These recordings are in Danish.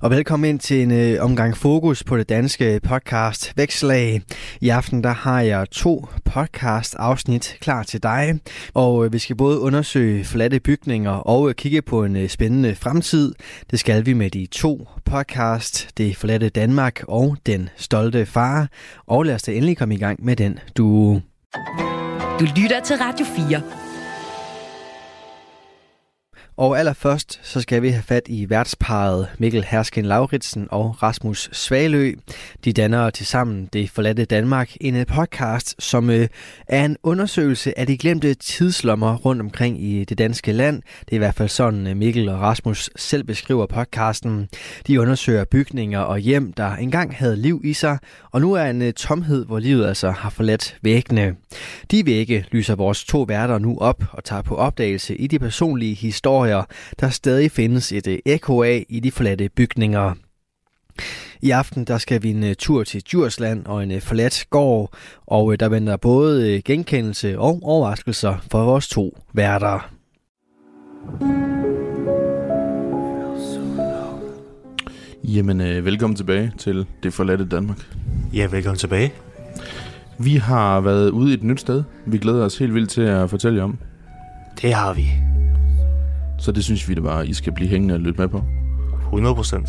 Og velkommen ind til en øh, omgang fokus på det danske podcast Vækslag. I aften der har jeg to podcast afsnit klar til dig, og øh, vi skal både undersøge forladte bygninger og øh, kigge på en øh, spændende fremtid. Det skal vi med de to podcast, Det forladte Danmark og Den stolte far. Og lad os da endelig komme i gang med den du. Du lytter til Radio 4. Og allerførst så skal vi have fat i værtsparet Mikkel Hersken Lauritsen og Rasmus Svalø. De danner til sammen Det Forladte Danmark, en øh, podcast, som øh, er en undersøgelse af de glemte tidslommer rundt omkring i det danske land. Det er i hvert fald sådan øh, Mikkel og Rasmus selv beskriver podcasten. De undersøger bygninger og hjem, der engang havde liv i sig, og nu er en tomhed, hvor livet altså har forladt væggene. De vægge lyser vores to værter nu op og tager på opdagelse i de personlige historier, der stadig findes et øh, ekko af i de forladte bygninger. I aften der skal vi en uh, tur til Djursland og en uh, forladt gård, og der venter både genkendelse og overraskelser for vores to værter. Jamen, øh, velkommen tilbage til Det Forladte Danmark. Ja, velkommen tilbage. Vi har været ude i et nyt sted. Vi glæder os helt vildt til at fortælle jer om. Det har vi. Så det synes vi det var, I skal blive hængende og lytte med på. 100 procent.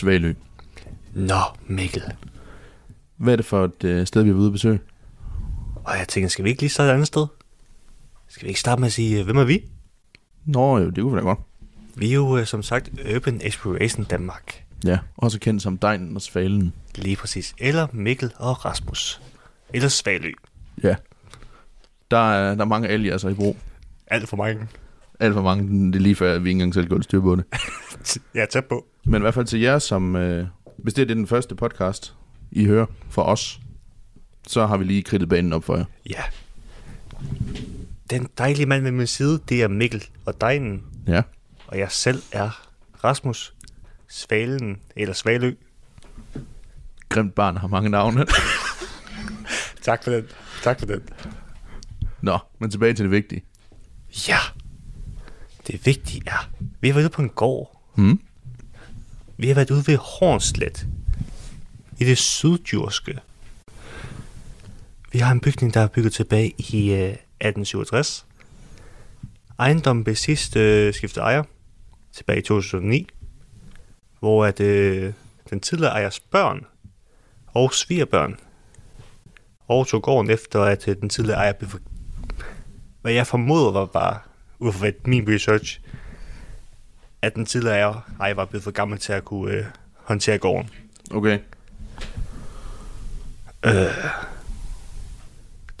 Svalø. Nå, Mikkel. Hvad er det for et øh, sted, vi er ude at besøge? Og jeg tænker, skal vi ikke lige starte et andet sted? Skal vi ikke starte med at sige, øh, hvem er vi? Nå jo, det kunne vi da godt. Vi er jo øh, som sagt Urban Exploration Danmark. Ja, også kendt som Dejnen og Svalen. Lige præcis. Eller Mikkel og Rasmus. Eller Svalø. Ja. Der er, der er mange aliaser i brug. Alt for mange. Alt for mange, det er lige før, at vi ikke engang selv går styr på det. Er tæt på. Men i hvert fald til jer, som... Øh, hvis det er den første podcast, I hører for os, så har vi lige kridtet banen op for jer. Ja. Den dejlige mand ved min side, det er Mikkel og Dejnen. Ja. Og jeg selv er Rasmus Svalen, eller Svalø. Grimt barn har mange navne. Tak for den. Tak for den. Nå, men tilbage til det vigtige. Ja. Det vigtige er, vi har været ude på en gård. Hmm? Vi har været ude ved Hornslet. I det syddjurske. Vi har en bygning, der er bygget tilbage i øh, 1867. Ejendommen blev sidst øh, skiftet ejer tilbage i 2009. Hvor at, øh, den tidligere ejers børn og svigerbørn overtog gården efter, at øh, den tidligere ejer blev. Hvad jeg formoder var bare, ud fra min research, at den tidligere ejer var blevet for gammel til at kunne øh, håndtere gården. Okay.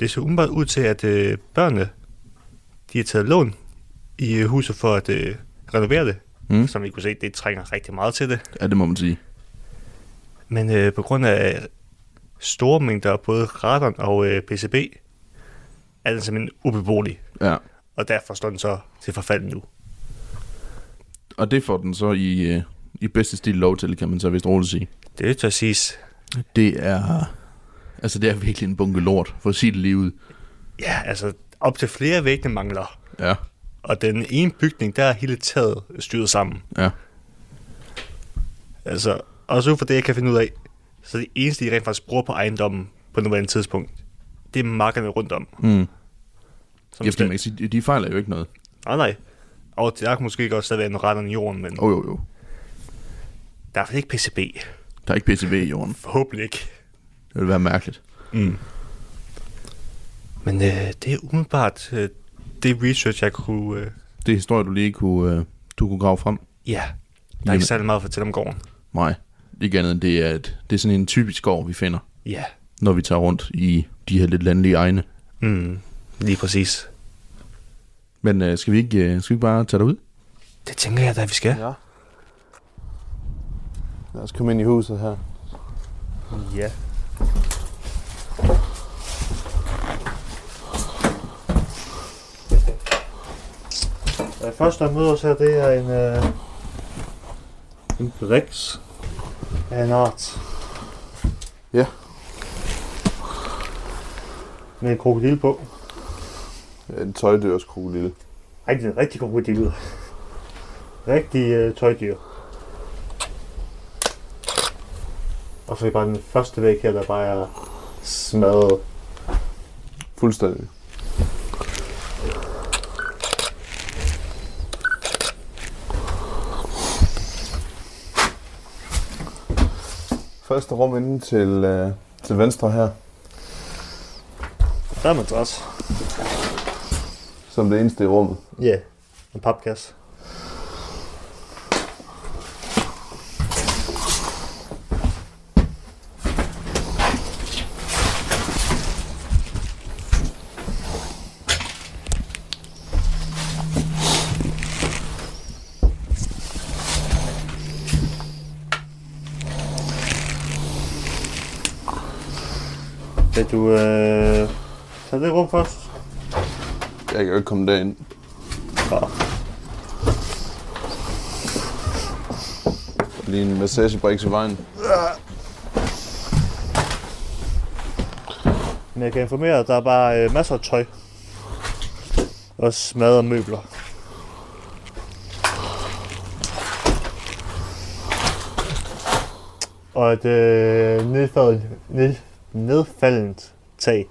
Det så umiddelbart ud til, at øh, børnene de har taget lån i øh, huset for at øh, renovere det. Mm. Som vi kunne se, det trænger rigtig meget til det. Ja, det må man sige. Men øh, på grund af store mængder af både radon og øh, PCB, er den simpelthen ubeboelig. Ja. Og derfor står den så til forfald nu. Og det får den så i, øh, i bedste stil lov til, kan man så vist roligt sige. Det er siges. Det er... Altså, det er virkelig en bunke lort, for at sige det lige ud. Ja, altså op til flere væggene mangler. Ja, Og den ene bygning, der er hele taget styret sammen. ja. Altså, også ud fra det, jeg kan finde ud af, så det eneste, de rent faktisk bruger på ejendommen på nuværende tidspunkt, det er markerne rundt om. Mm. Som Ja, fordi man kan sige, de- fejler jo ikke noget. Nej, nej. Og der kan måske godt stadig være nogle retterne i jorden, men Jo, oh, jo, jo. der er ikke PCB. Der er ikke PCB i jorden. Forhåbentlig ikke. Det vil være mærkeligt. Mm. Men øh, det er umiddelbart øh, det research, jeg kunne... Øh, Det er historie, du lige kunne, øh, du kunne grave frem. ja, der er Jamen. ikke særlig meget at fortælle om gården. Nej. Ikke andet end det er, at det er sådan en typisk gård, vi finder, Ja. når vi tager rundt i de her lidt landlige egne. Mm, lige præcis. Men øh, skal, vi ikke, øh, skal vi ikke bare tage derud? Det tænker jeg da, vi skal. Ja. Lad os komme ind i huset her. Ja. Det første, der møder os her, det er en, øh, en briks af en art. Ja. Med en krokodil på. En tøjdyrskrokodille. Ej, det er en rigtig krokodil. Rigtig øh, tøjdyr. Og så er det bare den første væg her, der bare er smadret. Fuldstændig. Første rum inde til, øh, til venstre her, Der er madras som det eneste i rummet. Ja, yeah. en papkasse. Du øh, tage det rum først? Jeg kan jo ikke komme derind. Ja. Lige en massagebrik til vejen. Men jeg kan informere, at der er bare øh, masser af tøj. Og smadrede møbler. Og et øh, nedfaldent, ned, nedfaldent tag.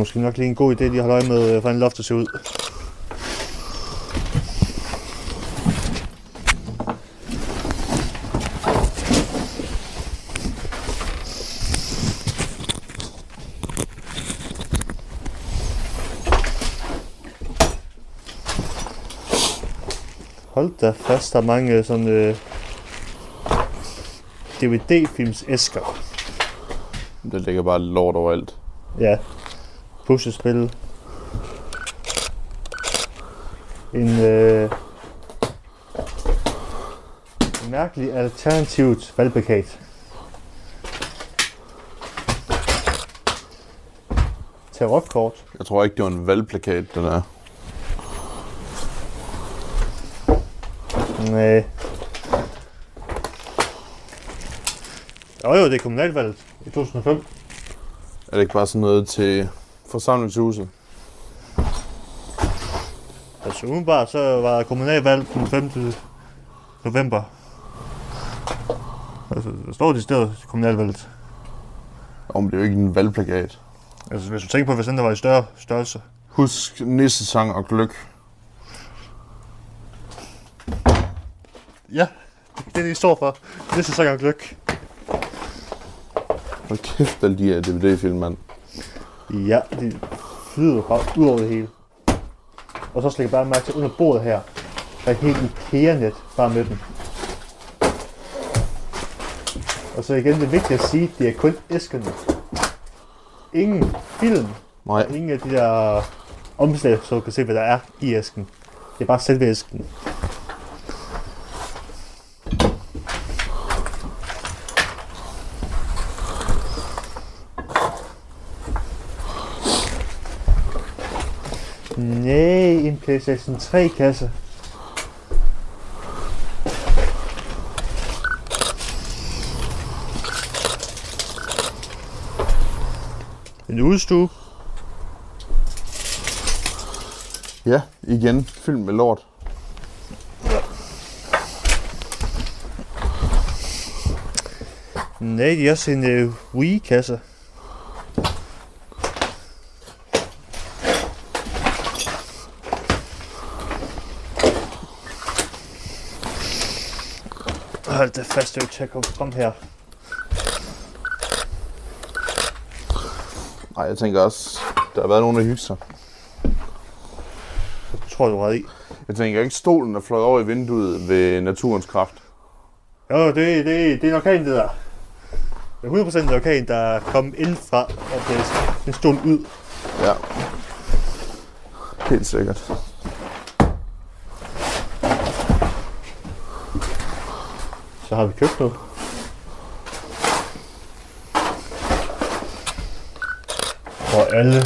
Måske nok lige en god idé lige at holde øje med, øh, hvordan loftet ser ud. Hold da fast, der er mange sådan øh, DVD-films æsker. Der ligger bare lort overalt. Ja. Puslespil. En øh, mærkelig alternativt valgplakat. Tarotkort. Jeg tror ikke, det var en valgplakat, den er. Nej. Jo jo, det er kommunalvalget i 2005. Er det ikke bare sådan noget til forsamlingshuset? Altså umiddelbart, så var kommunalvalg den 5. november. Altså, der står de steder til kommunalvalget. Om det er jo ikke en valgplakat. Altså, hvis du tænker på, hvis den der var i større størrelse. Husk nissesang og gløk. Ja, det er det, de står for. Det er så gløk. Hold kæft, alle de her DVD-film, mand. Ja, de flyder bare ud over det hele. Og så slækker jeg bare mærke til under bordet her. Der er helt IKEA-net bare med den. Og så igen, det er vigtigt at sige, det er kun æskerne. Ingen film, Nej, ingen af de der omslag, så du kan se, hvad der er i æsken. Det er bare selve æsken. Nej, en PlayStation 3 kasse. En udstue. ja, igen, film med lort. Nej, det er også en uh, Wii-kasse. Fast, det jo til at komme frem her. Nej, jeg tænker også, der har været nogen, der hygge sig. tror, du har i. Jeg tænker ikke, stolen er fløjet over i vinduet ved naturens kraft. Jo, det, det, det er en orkan, det der. Det er 100% en orkan, der er kommet ind fra, og det er en stol ud. Ja. Helt sikkert. Så har vi købt noget. Og alle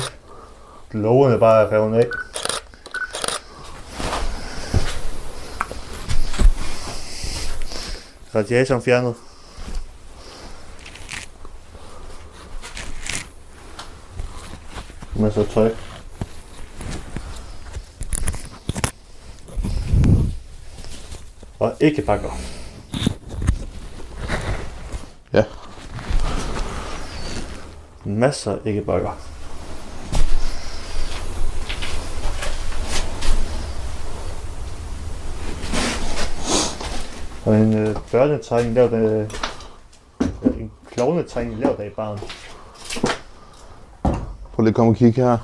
lågerne bare er revet af. Radiatoren fjernet. Masser af tøj. Og ikke pakker. Masser ikke bakker. Og en øh, børnetegning lavet af... Ja, en klovnetegning lavet af barn. Prøv lige at komme og kigge her.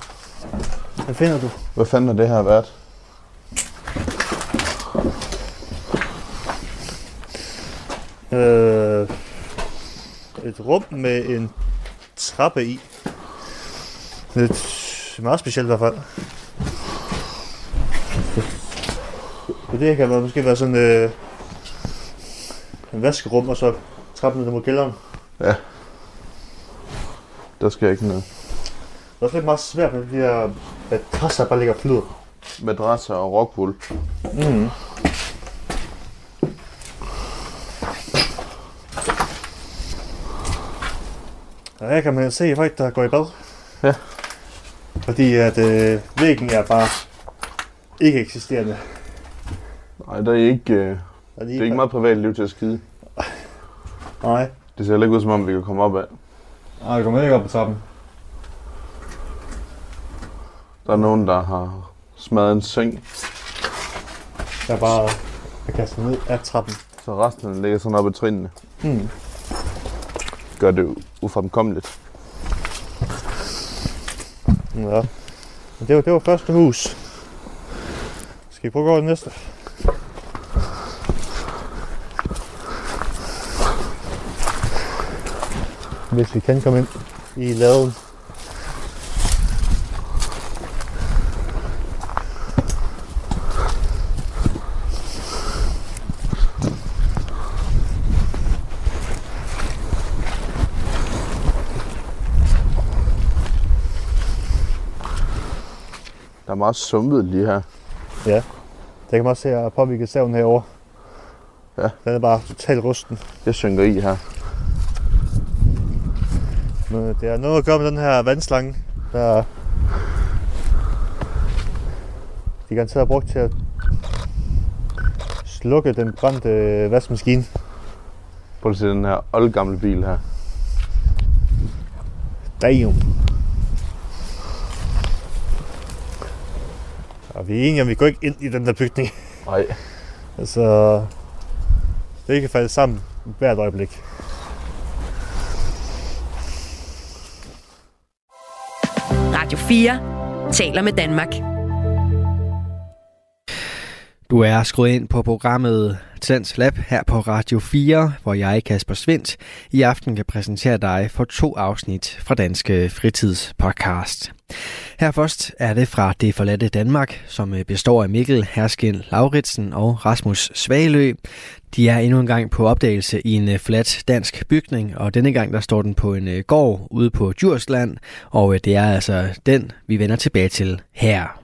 Hvad finder du? Hvad fanden har det her været? Øh, et rum med en trappe i. Lidt meget specielt i hvert fald. Så det kan være, måske være sådan øh, en vaskerum, og så trappen ned mod kælderen. Der skal ikke noget. Det er også lidt meget svært med de her madrasser, der bare ligger og flyder. Madrasser og rockwool. Mm. Og her kan man se folk, der går i bad. Ja. Fordi at øh, væggen er bare ikke eksisterende. Nej, der er ikke, øh, Og det er ikke meget privat liv til at skide. Nej. Det ser heller ikke ud som om, vi kan komme op af. Nej, det kommer ikke op på trappen. Der er nogen, der har smadret en seng, Der er bare er kastet ned af trappen. så resten ligger sådan oppe i trinene. Hmm. Gør det ufremkommeligt. Ja. Det var, det var første hus. Skal vi prøve at gå over det næste? Hvis vi kan komme ind i laden. Meget sumpet lige her. Det kan man også se, at jeg har påvirket saven herovre. Ja. Den er bare totalt rusten. Jeg synker i her. Men det er noget at gøre med den her vandslange, der de garanteret har brugt til at slukke den brændte øh, vaskemaskine. Prøv at se den her oldgamle bil her. Damn. Og vi er enige om, vi går ikke ind i den der bygning. Nej. Altså, det kan falde sammen hvert øjeblik. Radio 4 taler med Danmark. Du er skruet ind på programmet Tlands Lab her på Radio 4, hvor jeg, Kasper Svendt, i aften kan præsentere dig for to afsnit fra Danske Fritidspodcast. Her først er det fra Det Forladte Danmark, som øh, består af Mikkel Herskin Lauritsen og Rasmus Svalø. De er endnu en gang på opdagelse i en øh, flat dansk bygning, og denne gang der står den på en øh, gård ude på Djursland, og det er altså den, vi vender tilbage til her.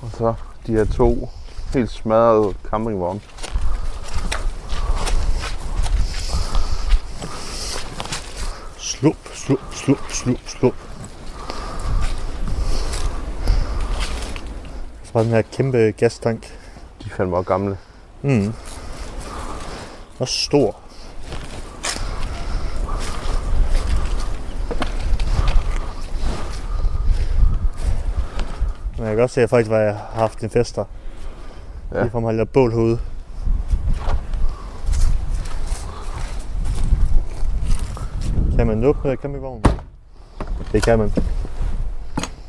Og så de her to helt smadrede campingvogne. Slup, slup, slup, slup, slup. Så var den her kæmpe gastank. De fandme også gamle. Mm. Og stor. Men jeg kan også se, at faktisk var jeg har haft en fest der. Ja. Lige for mig lavet bål herude. Kan man åbne campingvognen? Det kan man.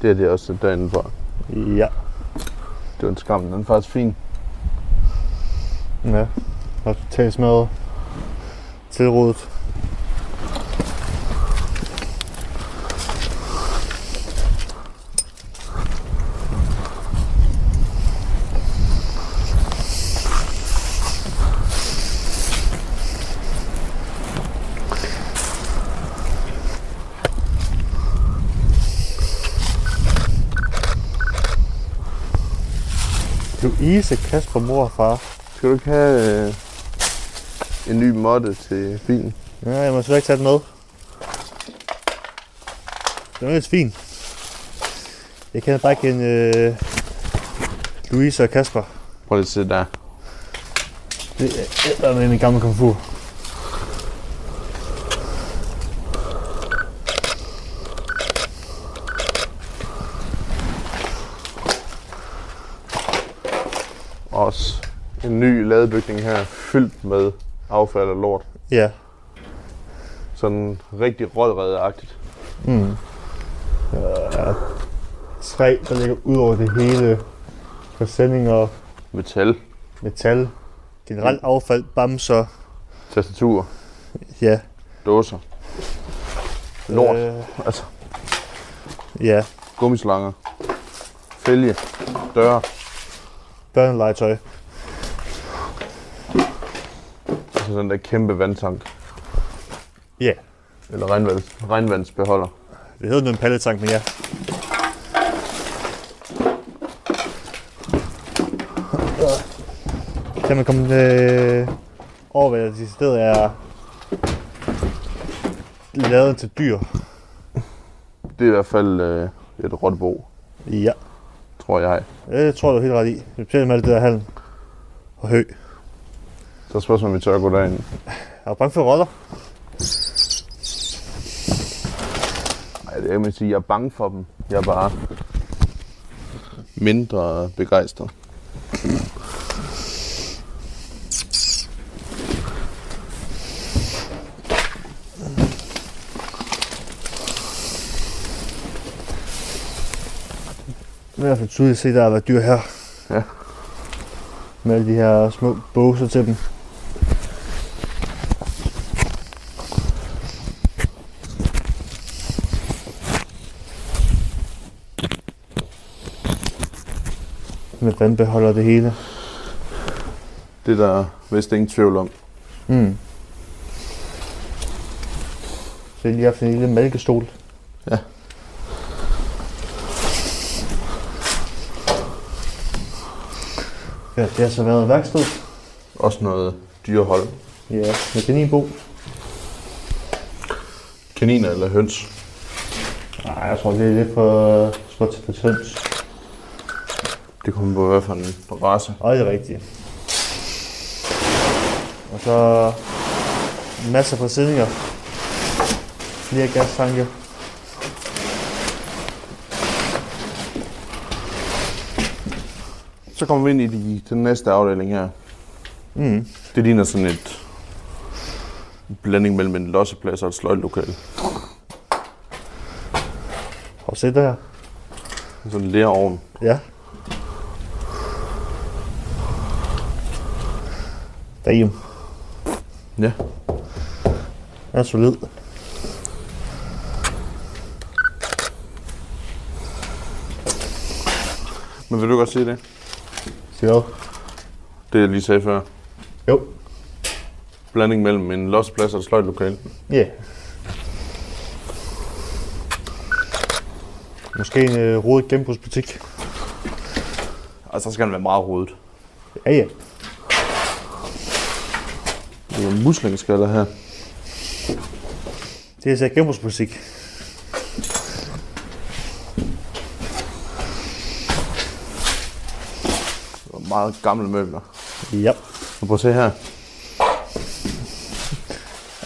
Det er det også derinde for. Ja. Det var en skam. Den er faktisk fin. Ja. Og totalt smadret. Tilrådet. Louise, Kasper, mor og far. Skal du ikke have øh, en ny måtte til bilen? Ja, jeg må slet ikke tage den med. Den er lidt fin. Jeg kender bare ikke en øh, Louise og Kasper. Prøv lige at se der. Det er med en gammel komfur. Også en ny ladebygning her, fyldt med affald og lort. Ja. Sådan rigtig rådredagtigt. Mm. Øh, træ, der ligger ud over det hele. Forsendinger, Metal, metal, generelt affald, bamser. tastatur, Ja. dåser, lort, Øh, altså ja. gummislanger, fælge, døre, Børnelegetøj. Og så den der kæmpe vandtank. Ja. Eller regnvands, regnvandsbeholder. Det hedder nu en palletank, men ja. Kan man komme øh, over, hvad det sted er lavet til dyr? Det er i hvert fald øh, et rottebo, Ja, tror jeg. det tror du er helt ret i. Specielt med det der halm og hø. Så er spørgsmålet, om vi tør at gå derind. Er du bange for rotter? Nej, det kan man sige. Jeg er bange for dem. Jeg er bare mindre begejstret. Det er i hvert fald tydeligt at se, at der har været dyr her. Ja. Med alle de her små båser til dem. Med vandbeholder det hele. Det er der vist ingen tvivl om. Mm. Så jeg har lige haft en lille mælkestol. Ja. Ja, det har så været værksted. Også noget dyrehold. Ja, med kaninbo. Kaniner eller høns. Nej, jeg tror, det er lidt for småt til høns. Det kommer på hvad for en race. Og det er rigtigt. Og så masser af præsidninger. Flere gastanke. Så kommer vi ind i de, den næste afdeling her. Mm. Det ligner sådan et blanding mellem en losseplads og et sløjtlokale. Har du set det her? Sådan en lerovn. Ja. Damn. Ja. Den er solid. Men vil du godt se det? Sig hvad? Det jeg lige sagde før. Jo. Blanding mellem en losseplads og et sløjtlokale. Ja. Yeah. Måske en øh, rodet genbrugsbutik. Altså, så skal den være meget rodet. Ja, ja. Det er muslingeskaller her. Det er altså genbrugsbutik. Det var meget gamle møbler. Ja. Og prøv at se her.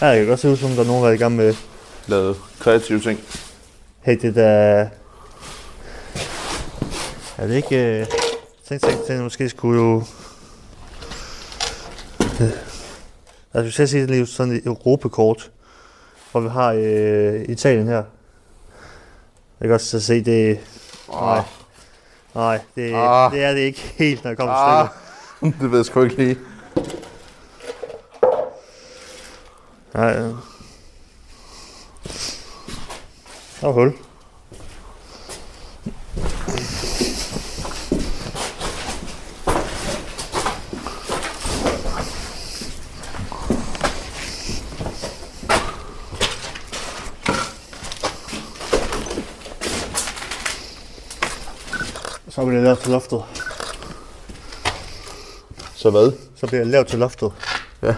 Ja, det kan godt se ud som, der er nogen, der er i gang med Lavet kreative ting. Hey, det der... Er det ikke... Øh... Tænk, tænk, tænk, måske skulle jo... Altså, hvis jeg siger lige sådan et Europakort, hvor vi har øh, Italien her. Jeg kan også så se, det, Nej. Nej, det, Ah. det er det ikke helt, når det kommer til Ah, stykket. det ved jeg sgu ikke lige. Nej. Der er hul. Så bliver det lavet til loftet. Så hvad? Så bliver det lavet til loftet. Ja.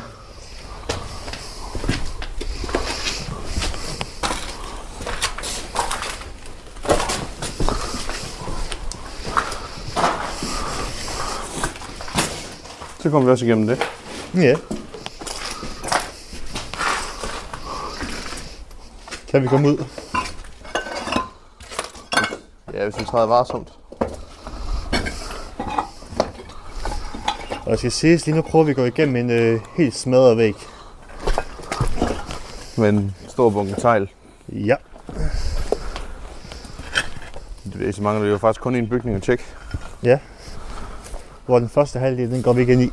Så kommer vi også igennem det. Ja. Kan vi komme ud? Ja, hvis vi træder varsomt. Og jeg skal siges, lige nu prøver vi at gå igennem en øh, helt smadret væg. Med en stor bunke tegl. Ja. Det så mangler jo faktisk kun en bygning at tjekke. Ja. Hvor den første halvdel, den går vi ikke ind i.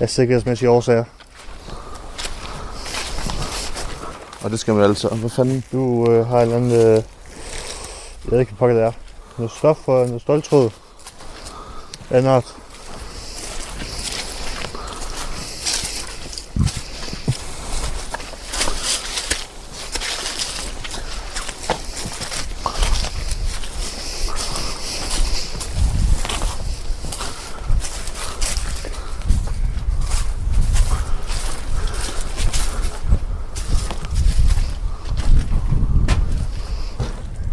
Af sikkerhedsmæssige årsager. Og det skal man altså. Hvad fanden? Du øh, har et eller andet... Øh, jeg ved ikke, hvad pokker det er. Noget stof og noget stoltråd. Anden art.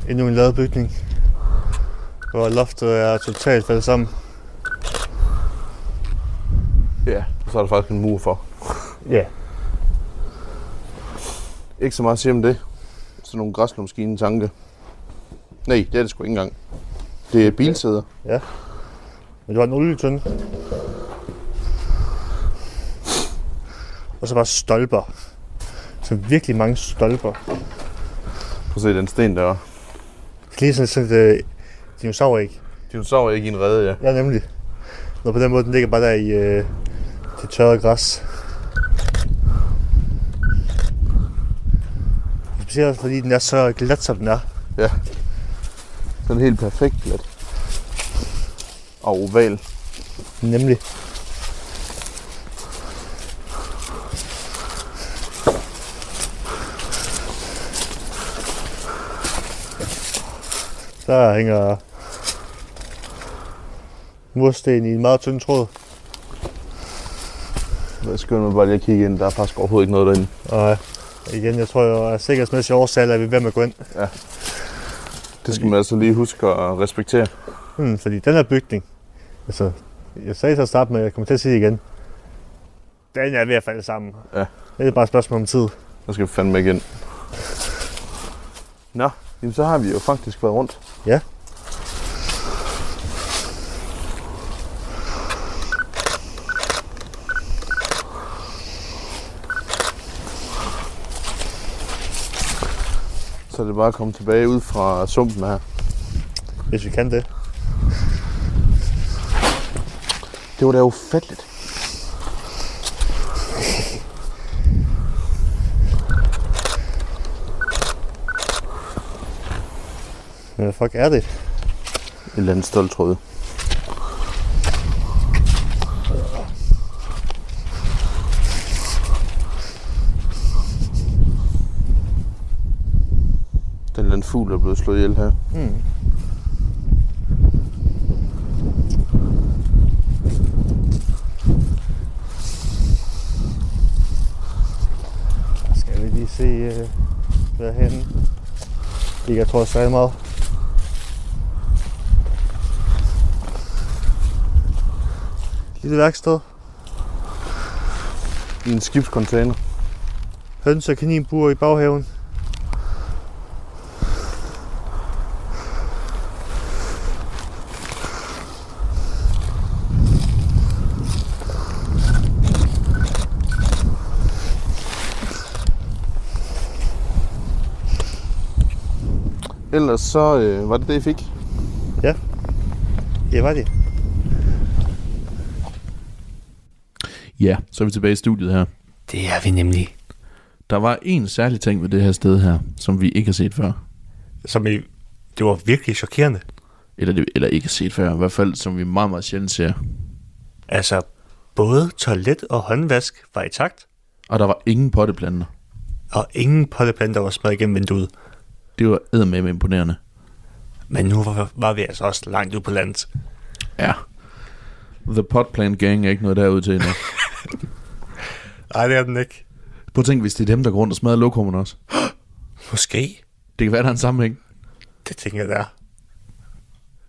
Endnu en ladebygning. Hvor loftet er totalt faldet sammen. Ja, og så er der faktisk en mur for. Ja. Ikke så meget at sige om det. Sådan nogle græslåmaskine tanke. Nej, det er det sgu ikke engang. Det er bilsæder. Men du har en olietønde. Og så bare stolper. Så virkelig mange stolper. Prøv at se den sten der. Lige sådan sådan et øh. Dinosaur er ikke i en rede, ja. Ja, nemlig. Når på den måde, den ligger bare der i øh, det tørrede græs. Specielt også fordi den er så glat, som den er. Den er helt perfekt glat. Og oval. Nemlig. Der hænger mursten i en meget tynd tråd. Jeg skynder mig bare lige at kigge ind. Der er faktisk overhovedet ikke noget derinde. Og igen, jeg tror jo, at sikkerhedsmæssige årsager er vi ved med at gå ind. Det skal man altså lige huske at respektere. Hmm, fordi den her bygning, altså, jeg sagde starte med, at jeg kommer til at sige igen, den er ved at falde sammen. Ja. Det er bare et spørgsmål om tid. Der skal vi fandme ikke ind. Nå, jamen så har vi jo faktisk været rundt. Ja. Så er det bare at komme tilbage ud fra sumpen her. Hvis vi kan det. Det var da ufatteligt. Hvad fuck er det? Et eller andet stoltråd. Anden fugl, der er blevet slået ihjel her. Hmm. Skal vi lige se, uh, hvad er henne? Jeg tror, jeg meget. Lille værksted. I en skibscontainer. Høns- og kaninbur i baghaven. Ellers så øh, var det det, I fik. Ja. Ja, var det. Ja, så er vi tilbage i studiet her. Det er vi nemlig. Der var en særlig ting ved det her sted her, som vi ikke har set før. Som i, det var virkelig chokerende. Eller, det, eller ikke har set før, i hvert fald som vi meget, meget sjældent ser. Altså, både toilet og håndvask var i takt, Og der var ingen potteplanter. og ingen potteplanter var spredt igennem vinduet. Det var eddermame imponerende. Men nu var, var vi altså også langt ude på landet. Ja. The Potplant Gang er ikke noget derude til endnu. Nej, det er den ikke. Prøv at tænke, hvis det er dem, der går rundt og smadrer lokummen også. Måske. Det kan være, der er en sammenhæng. Det tænker jeg, der.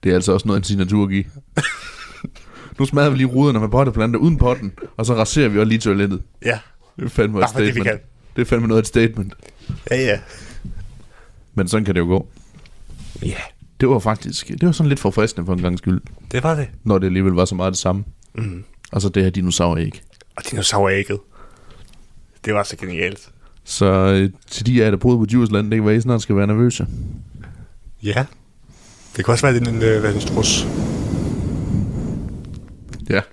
Det er altså også noget, en signatur at give. nu smadrer vi lige ruderne med potteplanter uden potten, og så raserer vi også lige toilettet. Ja, Det er fandme et bare fordi vi statement. kan. Det er fandme noget af et statement. Ja, ja. Men sådan kan det jo gå. Ja, Det var faktisk, det var sådan lidt forfriskende for en gang skyld, det var det. når det alligevel var så meget det samme. Mm. Og så det her dinosauræg. Og dinosaurægget. Det var så genialt. Så øh, til de af jer, der boede på Djursland, det kan være, I snart skal være nervøse. Ja. Det kan også være, det er en, øh, være en strus. Ja.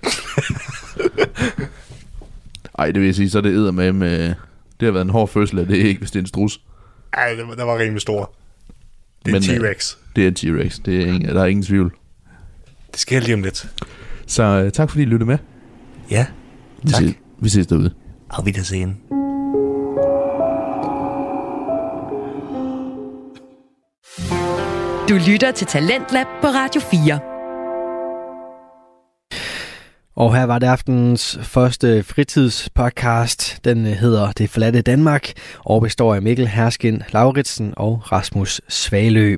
Ej, det vil jeg sige, så er det æder med, med det har været en hård fødsel, og det er ikke, hvis det er en strus. Ej, den, var- den var rimelig stor. Det er Men, øh, T-Rex. Det er T-Rex, det er ingen, der er ingen tvivl. Det sker lige om lidt. Så øh, tak fordi I lyttede med. Ja, Vi Tak. Ses, vi ses derude. Auf Wiedersehen. Du lytter til Talentlab på Radio 4. Og her var det aftenens første fritidspodcast. Den øh, hedder Det forladte Danmark og består af Mikkel Herskin Lauritsen og Rasmus Svalø.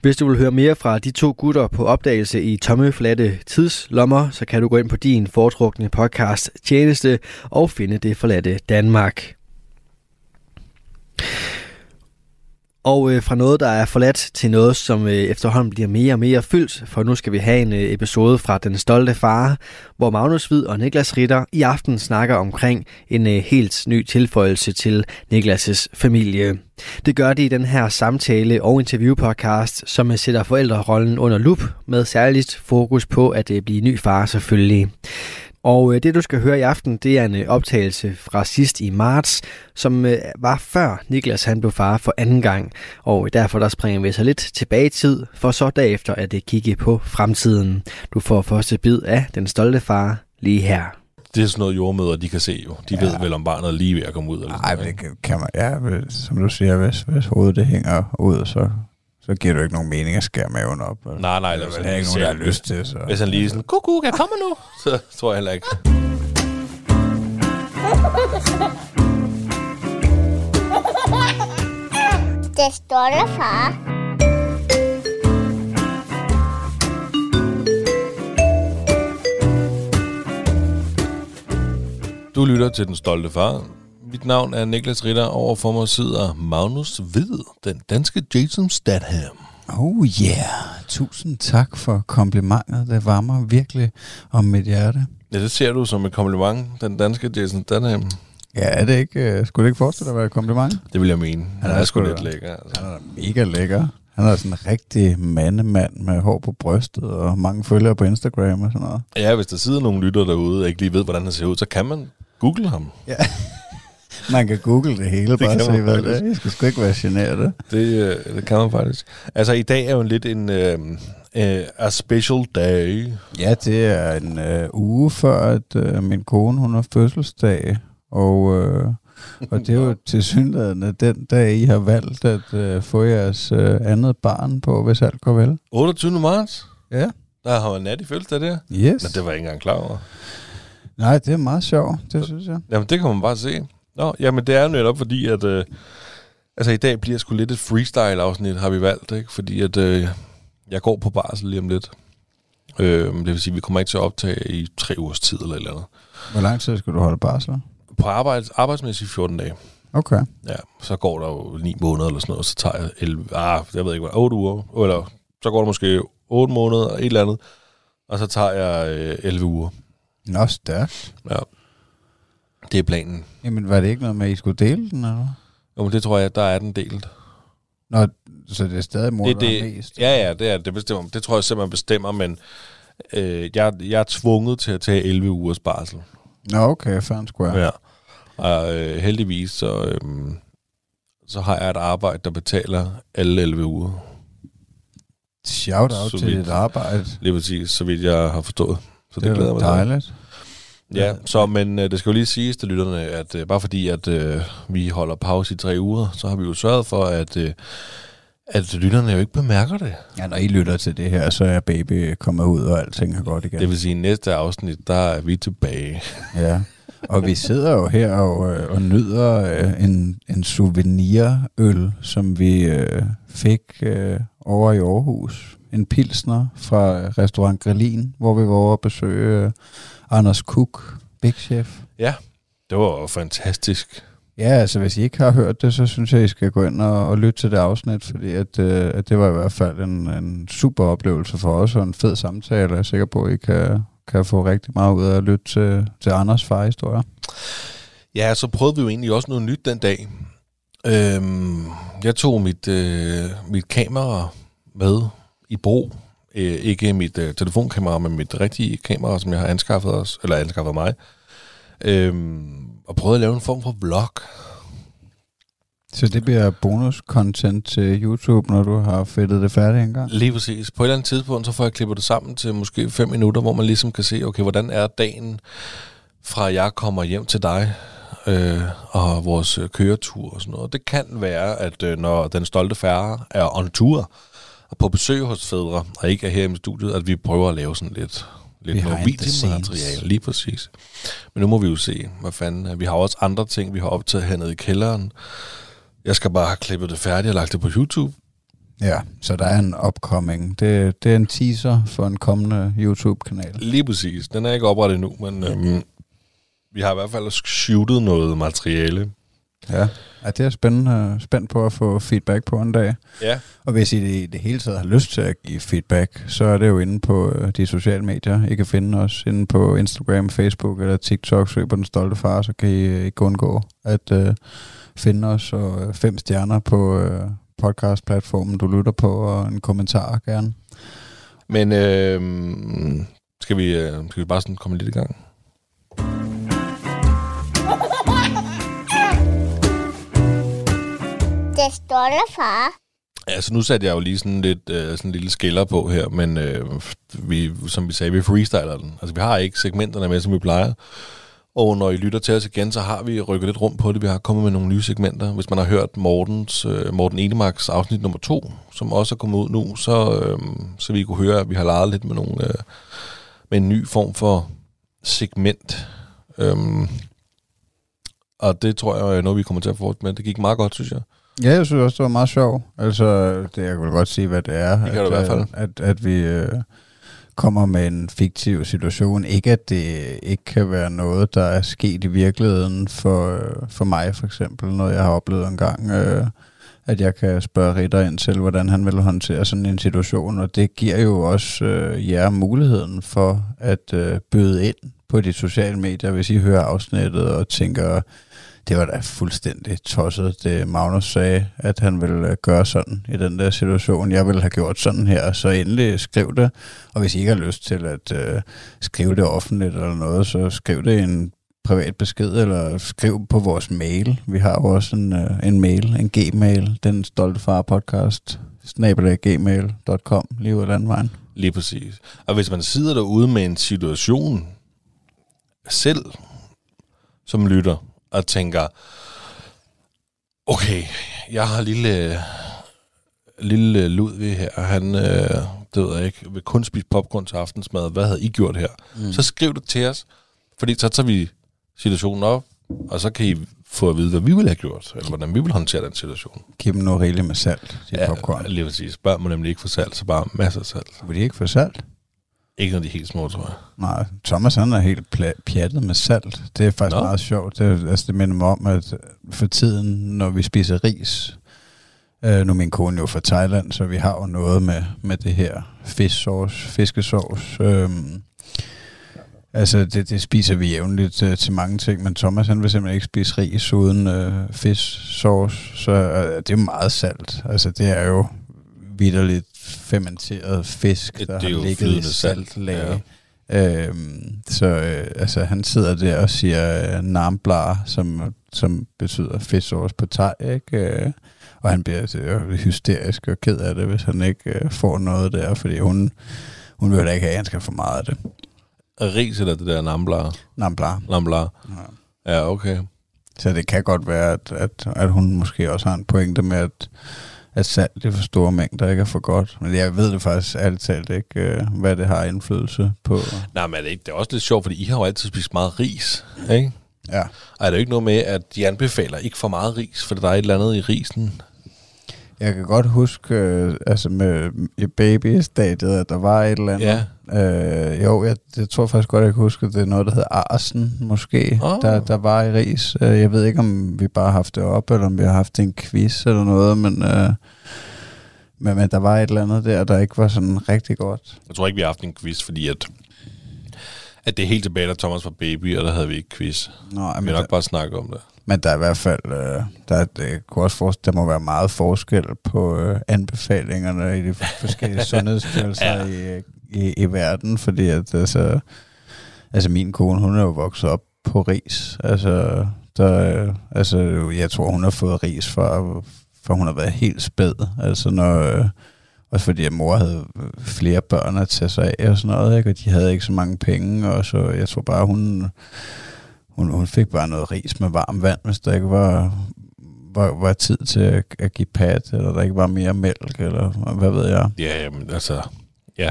Hvis du vil høre mere fra de to gutter på opdagelse i tomme flatte tidslommer, så kan du gå ind på din foretrukne podcast tjeneste og finde Det forladte Danmark. Og øh, fra noget, der er forladt, til noget, som øh, efterhånden bliver mere og mere fyldt, for nu skal vi have en øh, episode fra Den Stolte Far, hvor Magnus Hvid og Niklas Ritter i aften snakker omkring en øh, helt ny tilføjelse til Niklas' familie. Det gør de i den her samtale- og interviewpodcast, som øh, sætter forældrerollen under lup, med særligt fokus på at øh, blive ny far selvfølgelig. Og øh, det, du skal høre i aften, det er en øh, optagelse fra sidst i marts, som øh, var før Niklas han blev far for anden gang. Og derfor der springer vi så lidt tilbage i tid, for så derefter at det kigge på fremtiden. Du får første bid af Den Stolte Far lige her. Det er sådan noget jordmøder, de kan se jo. De ja. ved vel, om barnet er lige ved at komme ud. Eller Nej, men noget, det kan- kan man, ja, hvis- som du siger, hvis, hvis hovedet det hænger ud, så, så giver det ikke nogen mening at skære maven op. Nej, nej. det hvis er ikke nogen, der har lyst til. Så. Hvis han lige sådan, kuku, jeg kommer nu, så tror jeg heller ikke. Det stolte far. Du lytter til Den Stolte Far. Mit navn er Niklas Ritter. Overfor mig sidder Magnus Hvid, den danske Jason Statham. Oh yeah, tusind tak for komplimentet. Det varmer virkelig om mit hjerte. Ja, det ser du som et kompliment, den danske Jason Statham. Ja, er det ikke, uh, skulle det ikke forestille dig at være et kompliment? Det vil jeg mene. Han er er sgu lidt lækker. Altså. Han er mega lækker. Han er sådan en rigtig mandemand med hår på brystet og mange følgere på Instagram og sådan noget. Ja, hvis der sidder nogle lytter derude, og ikke lige ved, hvordan han ser ud, så kan man google ham. Man kan google det hele, bare kan se, hvad det er. Jeg skal sgu ikke være generet. Det, øh, det kan man faktisk. Altså, i dag er jo en lidt en øh, øh, a special day. Ja, det er en øh, uge før, at øh, min kone hun har fødselsdag, og, øh, og det er jo til synligheden den dag, I har valgt at øh, få jeres øh, andet barn på, hvis alt går vel. 28. marts. Ja. Der har man nat i fødselsdag der. Yes. Nå, det var jeg ikke engang klar over. Nej, det er meget sjovt, det synes jeg. Jamen, det kan man bare se. Nå, jamen, det er jo netop fordi, at... Øh, altså, i dag bliver sgu lidt et freestyle-afsnit, har vi valgt, ikke? Fordi at øh, jeg går på barsel lige om lidt. Øh, det vil sige, at vi kommer ikke til at optage i tre ugers tid eller et eller andet. Hvor lang tid skal du holde barsel? På arbejde, arbejdsmæssigt 14 dage. Okay. Ja, så går der jo 9 måneder eller sådan noget, og så tager jeg 11, ah, jeg ved ikke hvad, 8 uger, eller så går der måske 8 måneder, et eller andet, og så tager jeg øh, 11 uger. Nå, stærkt. Ja. Det er planen. Jamen, var det ikke noget med, at I skulle dele den, eller? Jo, men det tror jeg, der er den delt. Nå, så det er stadig mor, det, det, mest? Ja, ja, det er det. Bestemmer. Det tror jeg simpelthen bestemmer, men øh, jeg, jeg er tvunget til at tage 11 ugers barsel. Nå, okay, fair square. Ja. Og øh, heldigvis, så, øh, så har jeg et arbejde, der betaler alle 11 uger. Shout out Så til vidt. dit arbejde. Lige præcis, så vidt jeg har forstået. Så det, Det er glæder mig dejligt. Ja, så, men øh, det skal jo lige siges til lytterne, at øh, bare fordi, at øh, vi holder pause i tre uger, så har vi jo sørget for, at, øh, at lytterne jo ikke bemærker det. Ja, når I lytter til det her, så er baby kommet ud, og alting er godt igen. Det vil sige, at næste afsnit, der er vi tilbage. Ja, og vi sidder jo her og, øh, og nyder øh, en, en souvenirøl, som vi øh, fik øh, over i Aarhus. En pilsner fra restaurant Grillin, hvor vi var over at besøge øh, Anders Cook, Big Chef. Ja, det var jo fantastisk. Ja, altså hvis I ikke har hørt det, så synes jeg, I skal gå ind og, og lytte til det afsnit, fordi at, øh, at det var i hvert fald en, en super oplevelse for os, og en fed samtale. Jeg er sikker på, at I kan, kan få rigtig meget ud af at lytte til, til Anders farhistorier. Ja, så prøvede vi jo egentlig også noget nyt den dag. Øhm, jeg tog mit, øh, mit kamera med i brug. Øh, ikke mit øh, telefonkamera, men mit rigtige kamera, som jeg har anskaffet os, eller anskaffet mig. Øhm, og prøvede at lave en form for vlog. Så det bliver bonus-content til YouTube, når du har fedtet det færdigt engang? Lige præcis. På et eller andet tidspunkt, så får jeg klippet det sammen til måske 5 minutter, hvor man ligesom kan se, okay, hvordan er dagen fra jeg kommer hjem til dig, øh, og vores øh, køretur og sådan noget. Det kan være, at øh, når den stolte færre er on tour, og på besøg hos fædre, og ikke er her i studiet, at vi prøver at lave sådan lidt, lidt Behind noget videomateriale. Lige præcis. Men nu må vi jo se, hvad fanden. Vi har også andre ting, vi har optaget hernede i kælderen. Jeg skal bare have klippet det færdigt og lagt det på YouTube. Ja, så der er en upcoming. Det, det er en teaser for en kommende YouTube-kanal. Lige præcis. Den er ikke oprettet endnu, men øhm, vi har i hvert fald shootet noget materiale. Ja, ja det er spændende, spændt på at få feedback på en dag. Ja. Og hvis I det, det hele taget har lyst til at give feedback, så er det jo inde på øh, de sociale medier. I kan finde os inde på Instagram, Facebook eller TikTok. Søg på Den Stolte Far, så kan I øh, ikke undgå at øh, finde os. Og øh, fem stjerner på øh, podcast-platformen, du lytter på, og en kommentar gerne. Men øhm, skal, vi, øh, skal vi bare sådan komme lidt i gang? Det stolte far. Altså, nu satte jeg jo lige sådan lidt øh, sådan en lille skiller på her, men øh, vi, som vi sagde, vi freestyler den. Altså, vi har ikke segmenterne med, som vi plejer. Og når I lytter til os igen, så har vi rykket lidt rum på det. Vi har kommet med nogle nye segmenter. Hvis man har hørt Mortens, øh, Morten Enemarks afsnit nummer to, som også er kommet ud nu, så, øh, så vi kunne høre, at vi har leget lidt med, nogle, øh, med en ny form for segment. Øh, og det tror jeg er noget, vi kommer til at fortsætte med. Det gik meget godt, synes jeg. Ja, jeg synes også, det var meget sjovt. Altså, det, jeg kan vel godt sige, hvad det er. Det kan du i hvert fald. At, at, at vi øh, kommer med en fiktiv situation. Ikke, at det ikke kan være noget, der er sket i virkeligheden for, øh, for mig, for eksempel. Noget, jeg har oplevet en gang. Øh, at jeg kan spørge Ritter ind til, hvordan han vil håndtere sådan en situation. Og det giver jo også øh, jer muligheden for at øh, byde ind på de sociale medier, hvis I hører afsnittet og tænker, det var da fuldstændig tosset, det Magnus sagde, at han ville øh, gøre sådan i den der situation. Jeg ville have gjort sådan her, så endelig skriv det. Og hvis I ikke har lyst til at øh, skrive det offentligt eller noget, så skriv det i en privat besked, eller skriv på vores mail. Vi har jo også en, øh, en mail, en gmail, den stolte far podcast, snabelag.gmail.com, lige ud af landvejen. Lige præcis. Og hvis man sidder derude med en situation selv, som lytter, og tænker, okay, jeg har lille, lille Ludvig her, han, øh, det ved jeg ikke, vil kun spise popcorn til aftensmad, hvad havde I gjort her? Mm. Så skriv det til os, fordi så tager vi situationen op, og så kan I få at vide, hvad vi ville have gjort, eller hvordan vi vil håndtere den situation. Giv dem noget rigeligt med salt, de ja, popcorn. lige præcis. Børn må nemlig ikke få salt, så bare masser af salt. Vil de ikke få salt? Ikke når de er helt små, tror jeg. Nej, Thomas han er helt pjattet med salt. Det er faktisk Nå. Meget sjovt. Det, altså, det minder mig om, at for tiden, når vi spiser ris, øh, nu er min kone jo fra Thailand, så vi har jo noget med, med det her fiskesauce, fiskesauce. Øh, Altså, det, det spiser vi jævnligt uh, til mange ting, men Thomas han vil simpelthen ikke spise ris uden uh, fisk-sauce, så uh, det er meget salt. Altså, det er jo vidderligt fermenteret fisk, Det- der det har ligget i saltlag. Ja. Øhm, så øh, altså, han sidder der og siger øh, namblar, som, som betyder fisk-sauce på thai, ikke? Øh, og han bliver øh, hysterisk og ked af det, hvis han ikke øh, får noget der, fordi hun, hun vil da ikke have, at han skal få meget af det. Ris eller det der namblar? Namblar. Namblar. Ja. Ja, okay. Så det kan godt være, at, at, at hun måske også har en pointe med, at, at salt i for store mængder ikke er for godt. Men jeg ved det faktisk ærligt talt ikke, øh, hvad det har indflydelse på. Nej, men er det, ikke, det er også lidt sjovt, fordi I har jo altid spist meget ris, ikke? Ja. Og er det ikke noget med, at de anbefaler ikke for meget ris, for der er et eller andet i risen? Jeg kan godt huske, øh, altså med i babystadiet, at der var et eller andet. Ja. Øh, jo, jeg, jeg tror faktisk godt, jeg kan huske, at det er noget, der hedder Arsen, måske, Åh. der, der var i ris. Øh, jeg ved ikke, om vi bare har haft det op, eller om vi har haft en quiz eller noget, men, øh, men, men der var et eller andet der, der ikke var sådan rigtig godt. Jeg tror ikke, vi har haft en quiz, fordi at, at det er helt tilbage, da Thomas var baby, og der havde vi ikke quiz. Nå, Vi har der, nok bare snakket om det. Men der er i hvert fald, øh, der, det kunne også forestille, der må være meget forskel på øh, anbefalingerne i de forskellige sundhedsstyrelser Ja. ja. i, i, i verden, fordi at altså, altså min kone, hun er jo vokset op på ris. Altså, der, øh, altså jeg tror, hun har fået ris for, for hun har været helt spæd. Altså når, øh, også fordi at mor havde flere børn at tage sig af og sådan noget, ikke? og de havde ikke så mange penge, og så jeg tror bare, hun, hun, hun fik bare noget ris med varmt vand, hvis der ikke var, var, var tid til at, at give pat, eller der ikke var mere mælk, eller hvad ved jeg. Ja, jamen, altså, ja.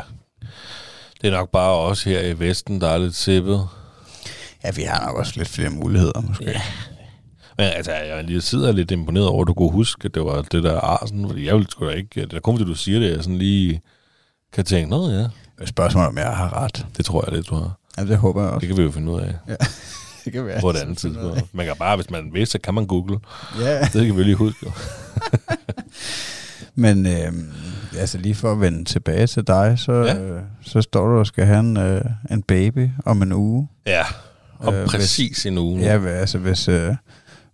Det er nok bare også her i Vesten, der er lidt sippet. Ja, vi har nok også lidt flere muligheder, måske. Ja. Men altså, jeg lige sidder lidt imponeret over, at du kunne huske, at det var det der arsen, fordi jeg ville sgu da ikke, det er kun fordi du siger det, jeg sådan lige kan tænke, nå ja, spørgsmålet, om jeg har ret. det tror jeg lidt, du har. Ja, det håber jeg også. Det kan vi jo finde ud af Det kan være. på et andet tidspunkt. Man kan bare, hvis man vil, så kan man google. Ja, Det kan vi lige huske. men øh, altså lige for at vende tilbage til dig, så, Ja. øh, så står du og skal have en, øh, en baby om en uge. Ja, og Øh, præcis en uge. nu. Ja, altså hvis, øh,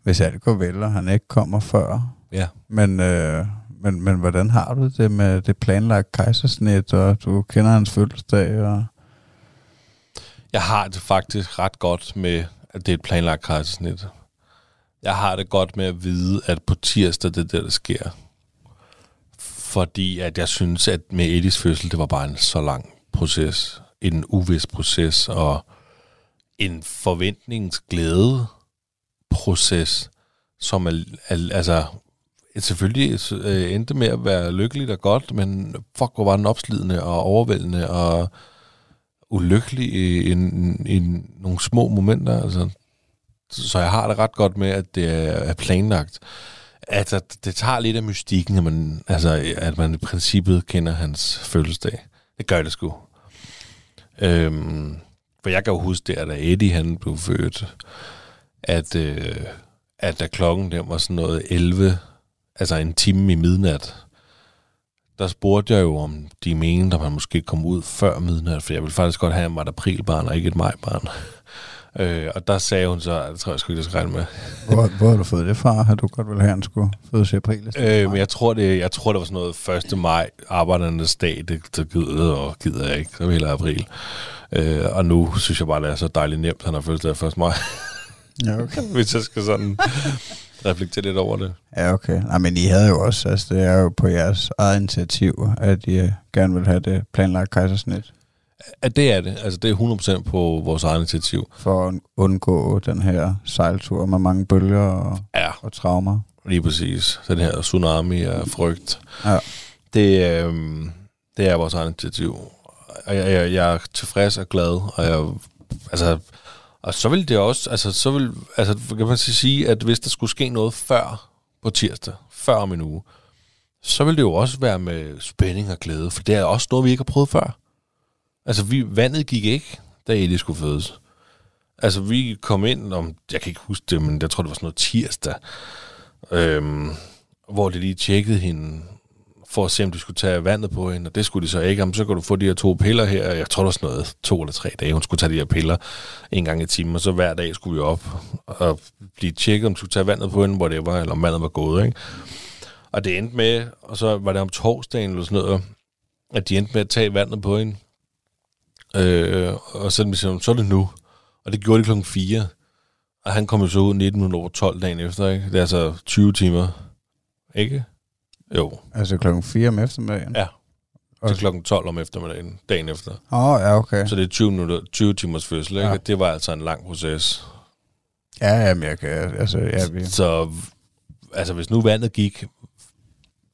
hvis alt går vel, og han ikke kommer før. ja. Men, øh, men, men hvordan har du det med det planlagt kejsersnit, og du kender hans fødselsdag? Og... Jeg har det faktisk ret godt med, at det er et planlagt kejsersnit. Jeg har det godt med at vide, at på tirsdag det er det, der sker. Fordi at jeg synes, at med Edis fødsel, det var bare en så lang proces. En uvis proces, og en forventningsglæde proces, som er, er altså selvfølgelig øh, endte med at være lykkeligt og godt, men fuck, hvor var den opslidende og overvældende og ulykkelig i, i, i nogle små momenter. Altså. Så jeg har det ret godt med, at det er, planlagt. Altså, det tager lidt af mystikken, at man, altså, at man i princippet kender hans fødselsdag. Det gør det sgu. Øhm, for jeg kan jo huske der, da Eddie han blev født, at, øh, at da klokken den var sådan noget 11, altså en time i midnat, der spurgte jeg jo, om de mente, at man måske kom ud før midnat, for jeg ville faktisk godt have, at et aprilbarn og ikke et majbarn. øh, og der sagde hun så, at det tror jeg sgu ikke, jeg skal regne med. Hvor, hvor har du fået det fra? Har du godt vil have, at han skulle fødes i april? Øh, men jeg tror, det, jeg tror, det var sådan noget 1. maj, arbejdernes dag, det, det gider, og gider jeg ikke, så jeg april. Øh, og nu synes jeg bare, det er så dejligt nemt, han har fødselsdag 1. maj, Ja, okay. hvis jeg skal sådan reflektere lidt over det. Ja, okay. Nej, men I havde jo også, altså det er jo på jeres eget initiativ, at I øh, gerne vil have det planlagt kejsersnit, At det er det. Altså, det er 100% på vores eget initiativ. for at undgå den her sejltur med mange bølger og, Ja, og traumer. lige præcis. Den her tsunami af frygt. Ja. Det, øh, det er vores eget initiativ. Og jeg, jeg, jeg er tilfreds og glad, og jeg, altså, og så vil det også, altså, så vil, altså, kan man sige, at hvis der skulle ske noget før på tirsdag, før om en uge, så vil det jo også være med spænding og glæde, for det er også noget, vi ikke har prøvet før. Altså, vi, vandet gik ikke, da Eddie skulle fødes. Altså, vi kom ind om, jeg kan ikke huske det, men jeg tror, det var sådan noget tirsdag, øhm, hvor det lige tjekkede hende for at se, om de skulle tage vandet på hende, og det skulle de så ikke. Jamen, så kan du få de her to piller her, jeg tror, der var sådan noget to eller tre dage, hun skulle tage de her piller en gang i timen, og så hver dag skulle vi op og blive tjekket, om de skulle tage vandet på hende, hvor det var, eller om vandet var gået, ikke? Og det endte med, og så var det om torsdagen eller sådan noget, at de endte med at tage vandet på hende. Øh, og så, sagde, ligesom, så er det nu. Og det gjorde de klokken 4. Og han kom jo så ud 19 over 12 dagen efter, ikke? Det er altså 20 timer. Ikke? Jo. Altså klokken 4 om eftermiddagen? Ja. Til klokken 12 om eftermiddagen, dagen efter. Åh, oh, ja, okay. Så det er 20, minutter, 20 timers fødsel, ikke? Ja. Det var altså en lang proces. Ja, jamen, jeg kan... Altså, ja, vi... Så altså, hvis nu vandet gik,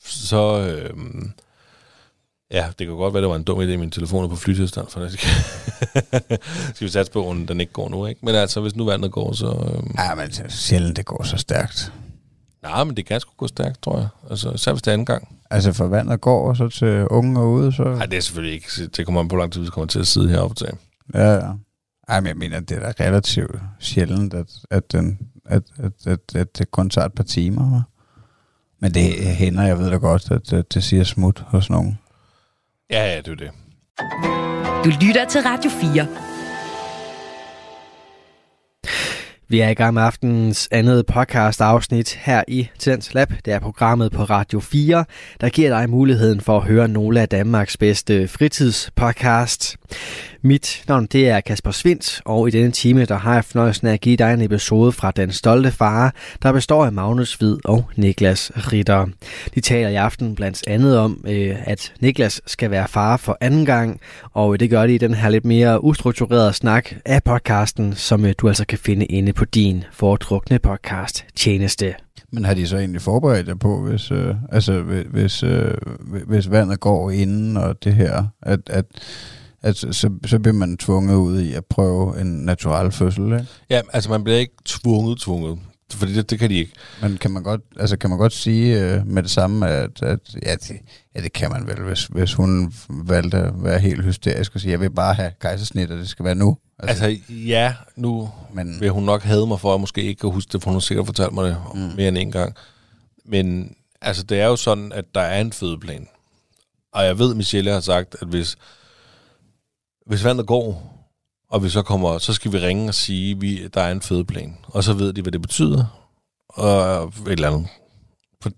så... Øh, ja, det kan godt være, det var en dum idé, min telefon er på flytilstand, for det skal, skal vi satse på, at den ikke går nu, ikke? Men altså, hvis nu vandet går, så... Øh, Ja, men sjældent, det går så stærkt. Nej, men det kan sgu gå stærkt, tror jeg. Altså, især hvis det er anden gang. Altså for vandet går, og så til unge og ude, så... Nej, det er selvfølgelig ikke. Det kommer an på, hvor lang tid vi kommer til at sidde heroppe til. Ja, ja. Ej, men jeg mener, det er da relativt sjældent, at, at, den, at, at, at, at det kun tager et par timer. hva? Men det hænder, jeg ved da godt, at, at det siger smut hos nogen. Ja, ja, det er det. Du lytter til Radio 4. Vi er i gang med aftenens andet podcast afsnit her i Tens Lab. Det er programmet på Radio 4, der giver dig muligheden for at høre nogle af Danmarks bedste fritidspodcast. Mit navn det er Kasper Svindt, og i denne time der har jeg fornøjelsen af at give dig en episode fra Den Stolte Far, der består af Magnus Hvid og Niklas Ritter. De taler i aften blandt andet om, øh, at Niklas skal være far for anden gang, og øh, det gør de i den her lidt mere ustrukturerede snak af podcasten, som øh, du altså kan finde inde på din foretrukne podcast tjeneste. Men har de så egentlig forberedt jer på, hvis, øh, altså, hvis, øh, hvis vandet går inden og det her, at, at, at så, så bliver man tvunget ud i at prøve en natural fødsel, ikke? Ja, altså man bliver ikke tvunget, tvunget. Fordi det, det kan de ikke. Men kan man godt, altså kan man godt sige øh, med det samme, at, at ja, det, ja, det kan man vel, hvis, hvis hun valgte at være helt hysterisk og sige, jeg vil bare have kejsersnit, og det skal være nu. Altså, ja, nu men, vil hun nok have mig for, at jeg måske ikke kan huske det, for hun har sikkert fortalt mig det mm. mere end en gang. Men altså, det er jo sådan, at der er en fødeplan. Og jeg ved, Michelle har sagt, at hvis, hvis vandet går, og vi så kommer, så skal vi ringe og sige, at vi, der er en fødeplan. Og så ved de, hvad det betyder. Og et eller andet.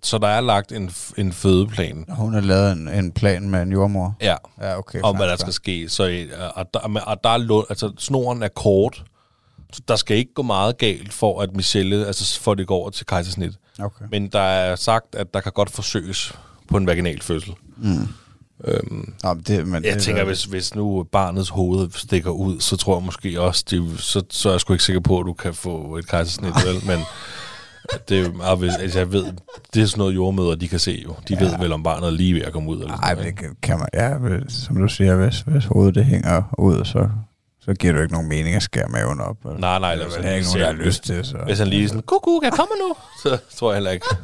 Så der er lagt en, en fødeplan. hun har lavet en, en plan med en jordmor. Ja. Ja, okay. om hvad der skal ske. Så, øh, og der, og der er, altså, snoren er kort, så der skal ikke gå meget galt for, at Michelle, altså for det går over til kejsersnit. Okay. Men der er sagt, at der kan godt forsøges på en vaginal fødsel. Mm. Øhm, Nå, men det, men jeg det, tænker, hvis, hvis nu barnets hoved stikker ud, så tror jeg måske også, de, så, så er jeg sgu ikke sikker på, at du kan få et kejsersnit, vel? Men det er meget, hvis, altså jeg ved, det er sådan noget jordmøder, de kan se jo. De ja. ved vel, om barnet er lige ved at komme ud. Eller Nej, men det kan- man, ja, som du siger, hvis, hvis hovedet det hænger ud, så, så giver det jo ikke nogen mening at skære maven op. Nej, nej, det er ikke nogen, der har lyst til. Så. Hvis han lige sådan, kuku, kan jeg komme nu? Så tror jeg heller ikke.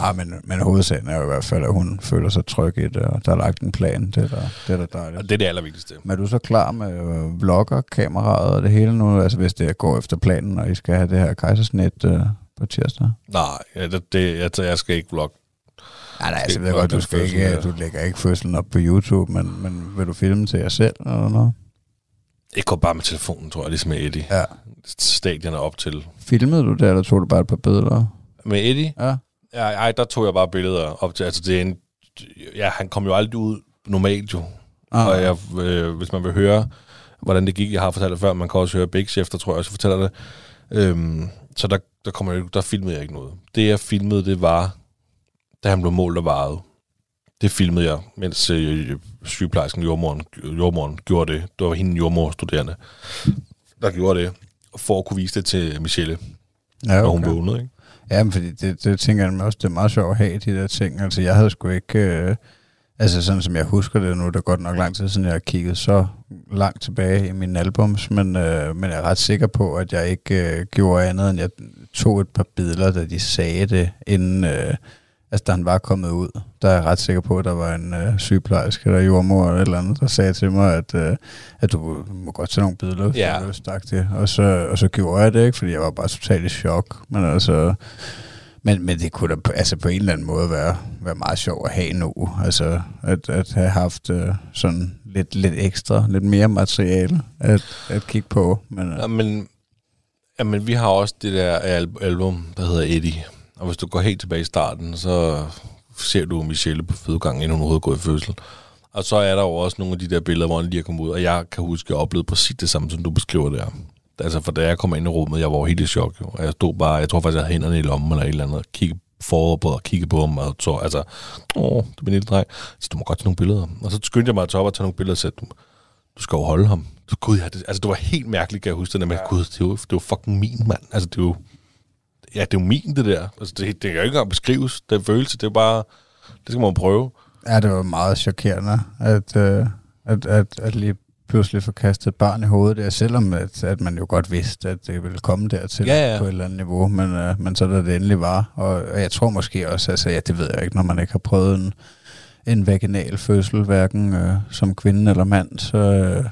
Nej, men, men hovedsagen er jo i hvert fald, at hun føler sig tryg i det, og der er lagt en plan. Det er der, det er der dejligt. Og det er det allervigtigste. Men er du så klar med øh, vlogger, kameraet og det hele nu? Altså hvis det går efter planen, og I skal have det her kejsersnit øh, på tirsdag? Nej, ja, det, det, jeg, jeg skal ikke vlogge. Nej, nej, altså, jeg ved godt, du, skal ikke, du lægger ikke fødslen op på YouTube, men, men vil du filme til jer selv eller noget? Jeg går bare med telefonen, tror jeg, ligesom med Eddie. Ja. Stadion er op til. Filmede du det, eller tog du bare et par billeder? Med Eddie? Ja. Ja, ej, der tog jeg bare billeder op til. Altså, det er en, ja, han kom jo aldrig ud normalt jo. Ah. Og jeg, øh, hvis man vil høre, hvordan det gik, jeg har fortalt det før, man kan også høre Big Chef, der tror jeg også fortæller det. Øhm, så der, der, kommer jeg, der filmede jeg ikke noget. Det jeg filmede, det var, da han blev målt og vejet. Det filmede jeg, mens øh, sygeplejersken, jordmoren, jordmoren gjorde det. Det var hende jordmorstuderende, der gjorde det, for at kunne vise det til Michelle, Ja, når hun okay. vågnede. Ikke? Ja, men fordi det, det tænker jeg også, det er meget sjovt at have, de der ting. Altså, jeg havde sgu ikke... Øh, altså, sådan som jeg husker det nu, det er godt nok lang tid siden, jeg har kigget så langt tilbage i mine albums, men, øh, men jeg er ret sikker på, at jeg ikke øh, gjorde andet, end jeg tog et par billeder, da de sagde det, inden... Øh, altså, da han var kommet ud, der er jeg ret sikker på, at der var en øh, sygeplejerske eller jordmor eller eller andet, der sagde til mig, at, øh, at du må godt tage nogle hvis Ja. Og så, og så gjorde jeg det, ikke? Fordi jeg var bare totalt i chok. Men altså... Men, men det kunne da altså på en eller anden måde være, være meget sjov at have nu. Altså, at, at have haft øh, sådan lidt, lidt ekstra, lidt mere materiale at, at kigge på. Men, øh, Ja, men, ja, men vi har også det der al- album, der hedder Eddie. Og hvis du går helt tilbage i starten, så ser du Michelle på fødegangen, inden hun overhovedet går i fødsel. Og så er der jo også nogle af de der billeder, hvor han lige er kommet ud. Og jeg kan huske, at jeg oplevede præcis det samme, som du beskriver der. Altså, for da jeg kom ind i rummet, jeg var helt i chok. Jo. Jeg stod bare, jeg tror faktisk, jeg havde hænderne i lommen eller et eller andet, og kiggede forud på og kiggede på ham, og så, altså, åh, det er min lille dreng. Så du må godt tage nogle billeder. Og så skyndte jeg mig at tage op og tage nogle billeder og sagde, du, du skal jo holde ham. Så, gud, ja, det, altså, det var helt mærkeligt, kan jeg huske det der med, gud, det jo, det jo fucking min, mand. Altså, det jo, ja, det er jo min, det der. Altså, det, det kan jo ikke engang beskrives, den følelse. Det er bare, det skal man prøve. Ja, det var meget chokerende, at, øh, at, at, at lige pludselig få kastet et barn i hovedet der, selvom at, at man jo godt vidste, at det ville komme dertil Ja, ja. på et eller andet niveau, men, øh, men så da det endelig var, og, og jeg tror måske også, altså ja, det ved jeg ikke, når man ikke har prøvet en, en vaginal fødsel, hverken øh, som kvinde eller mand, så, øh,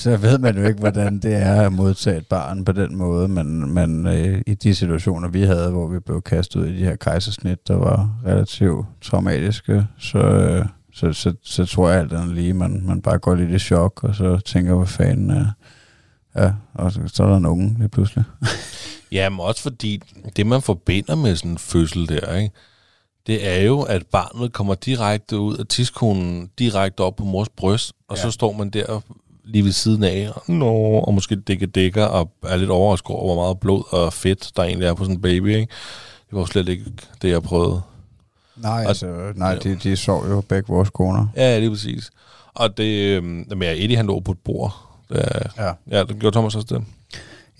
så ved man jo ikke, hvordan det er at modtage et barn på den måde, men, men øh, i de situationer, vi havde, hvor vi blev kastet ud i de her kejsersnit, der var relativt traumatiske, så, øh, så, så, så tror jeg alt andet lige, man, man bare går lidt i chok, og så tænker, hvad fanden er... Ja, og så, så er der en unge lige pludselig. Ja, men også fordi det, man forbinder med sådan en fødsel der, ikke? det er jo, at barnet kommer direkte ud af tidskonen, direkte op på mors bryst, og ja. så står man der lige ved siden af, og, nå, og måske dækker dækker, og er lidt overrasket over, hvor meget blod og fedt, der egentlig er på sådan en baby. Ikke? Det var slet ikke det, jeg prøvede. Nej, Og- altså, nej de, de sov jo begge vores koner. Ja, det er præcis. Og det, øhm, men ja, Eddie han lå på et bord. Det, Ja. ja, det gjorde Thomas også det.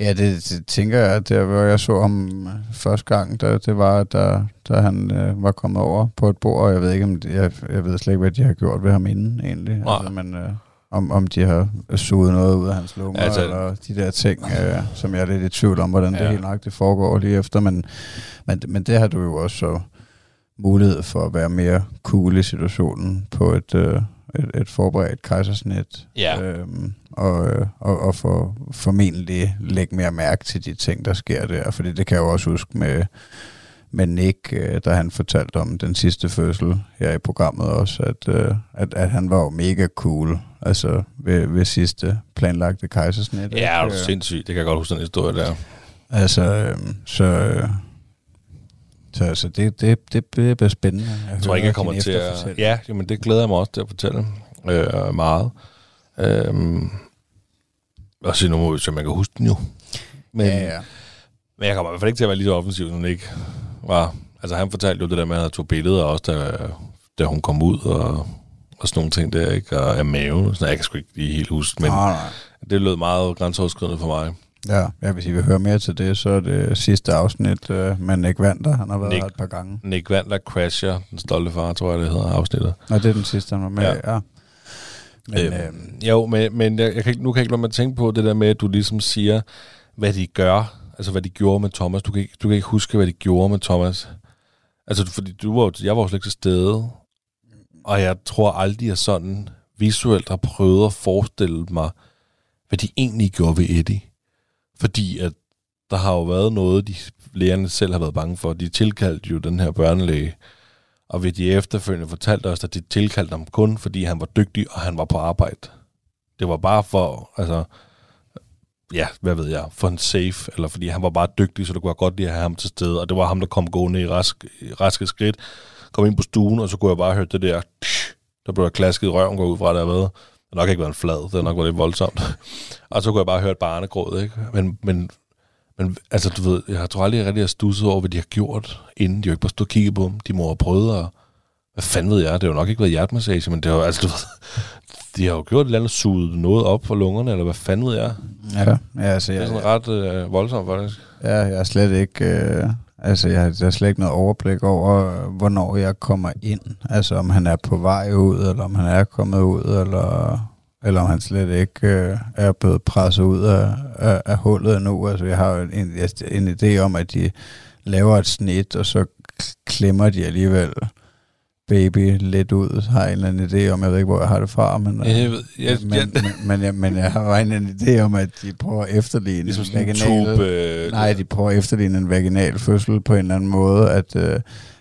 Ja, det, det tænker jeg, at der, hvor jeg så ham øh, første gang, der, det var, da, da han øh, var kommet over på et bord, og jeg ved ikke, om det, jeg, jeg ved slet ikke, hvad de har gjort ved ham inden, egentlig. Nej. Altså, men øh, om, om de har suget noget ud af hans lunger, Altså- eller de der ting, øh, som jeg er lidt i tvivl om, hvordan ja. Ja. det helt nok det foregår lige efter. Men, men, men det har du jo også så mulighed for at være mere cool i situationen på et, øh, et, et forberedt kejsersnit. Ja. Øhm, og, øh, og, og for, formentlig lægge mere mærke til de ting, der sker der. Fordi det kan jeg jo også huske med, med Nick, øh, da han fortalte om den sidste fødsel her i programmet også, at, øh, at, at han var jo mega cool, altså ved, ved sidste planlagte kejsersnit. Ja, det er Øh, sindssygt. Det kan jeg godt huske, den historie der. Altså, øh, så... Øh, så altså, det, det, det, bliver spændende. Jeg tror ikke, jeg kommer til at... Ja, jamen, det glæder jeg mig også til at fortælle øh, meget. Øhm, og se nu må vi se, om man kan huske den jo. Men, ja, ja. men jeg kommer i hvert fald ikke til at være lige så offensiv, som ikke var. Altså, han fortalte jo det der med, at han tog billeder også, da, da hun kom ud, og, og sådan nogle ting der, ikke? Og af maven. Sådan, jeg kan sgu ikke lige helt huske, men Nej, nej. det lød meget grænseoverskridende for mig. Ja, ja, hvis I vil høre mere til det, så er det sidste afsnit øh, med Nick Vander. Han har været Nick- her et par gange. Nick Vandler crasher, den stolte far, tror jeg, det hedder afsnittet. Nå, det er den sidste, han var med. Ja. Ja. Men, Øhm, øh, Jo, men, men jeg, jeg kan ikke, nu kan jeg ikke lade mig tænke på det der med, at du ligesom siger, hvad de gør, altså hvad de gjorde med Thomas. Du kan ikke, du kan ikke huske, hvad de gjorde med Thomas. Altså, fordi du var, jo- jeg var jo slet ikke til stede, og jeg tror aldrig, jeg sådan visuelt har prøvet at forestille mig, hvad de egentlig gjorde ved Eddie. Fordi at der har jo været noget, de lægerne selv har været bange for. De tilkaldte jo den her børnelæge, og ved de efterfølgende fortalte os, at de tilkaldte ham kun, fordi han var dygtig, og han var på arbejde. Det var bare for, altså, ja, hvad ved jeg, for en safe, eller fordi han var bare dygtig, så det kunne jeg godt lide at have ham til stede, og det var ham, der kom gående i, rask, raske skridt, kom ind på stuen, og så kunne jeg bare høre det der, der blev der klasket i røven, går ud fra, der har. Det har nok ikke været en flad, det har nok været lidt voldsomt. og så kunne jeg bare høre et barnegråd, ikke? Men, men, men altså, du ved, jeg tror aldrig, jeg rigtig har stusset over, hvad de har gjort, inden de jo ikke bare stod og kiggede på dem. De må have prøvet at, hvad fanden ved jeg, det har jo nok ikke været hjertemassage, men det har altså, du ved, de har jo gjort et eller andet, suget noget op for lungerne, eller hvad fanden ved jeg. ja, ja, altså, Det er jeg, sådan ret øh, voldsomt, faktisk. ja, jeg er slet ikke... Øh, altså, jeg, har- jeg har slet ikke noget overblik over, hvornår jeg kommer ind. Altså, om han er på vej ud, eller om han er kommet ud, eller, eller om han slet ikke øh, er blevet presset ud af, af, af hullet endnu. Altså, jeg har jo en, en idé om, at de laver et snit, og så klemmer de alligevel baby lidt ud, har en eller anden idé om, jeg ved ikke, hvor jeg har det fra, men, øh, Jeg ved, jeg, men, jeg, men, men, jeg, men jeg har en idé om, at de prøver at efterligne ligesom en vaginal- tube... Øh, Nej, de prøver at efterligne en vaginal fødsel på en eller anden måde, at, øh,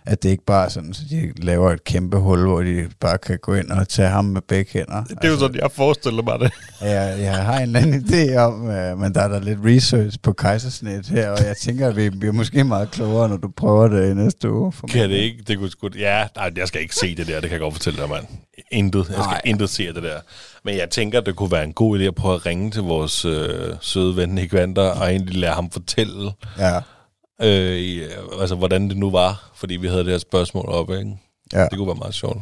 at det ikke bare er sådan, så de laver et kæmpe hul, hvor de bare kan gå ind og tage ham med begge hænder. Det er jo sådan, jeg forestiller mig det. Jeg, jeg har en eller anden idé om, øh, men der er der lidt research på kejsersnit her, og jeg tænker, at vi bliver måske meget klogere, når du prøver det i næste uge. For Kan det ikke? Det kunne sgu... Ja, nej, jeg skal ikke se det der, det kan jeg godt fortælle dig, mand. Intet. Jeg skal Nej. intet se det der. Men jeg tænker, det kunne være en god idé at prøve at ringe til vores øh, søde ven Nick Vander, og egentlig lade ham fortælle, Ja, øh, altså, hvordan det nu var, fordi vi havde det her spørgsmål op, ikke? ja, Det kunne være meget sjovt.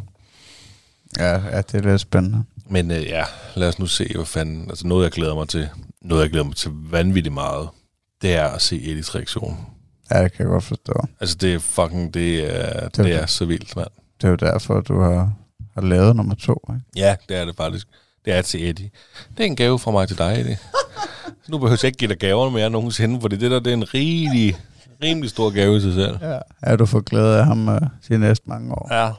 ja, ja, det er lidt spændende. Men øh, ja, lad os nu se, hvad fanden... Altså noget, jeg glæder mig til, noget, jeg glæder mig til vanvittigt meget, det er at se Eddies reaktion. Ja, det kan jeg godt forstå. Altså, det er fucking... Det er, Det det, er det så vildt, mand. Det er jo derfor, du har, har lavet nummer to. Ikke? Ja, det er det faktisk. Det er til Eddie. Det er en gave fra mig til dig, Eddie. Nu behøver jeg ikke give dig gaver mere nogensinde, fordi det der det er en rimelig, rimelig stor gave i sig selv. Ja. Er du får glæde af ham uh, de næste mange år? Ja.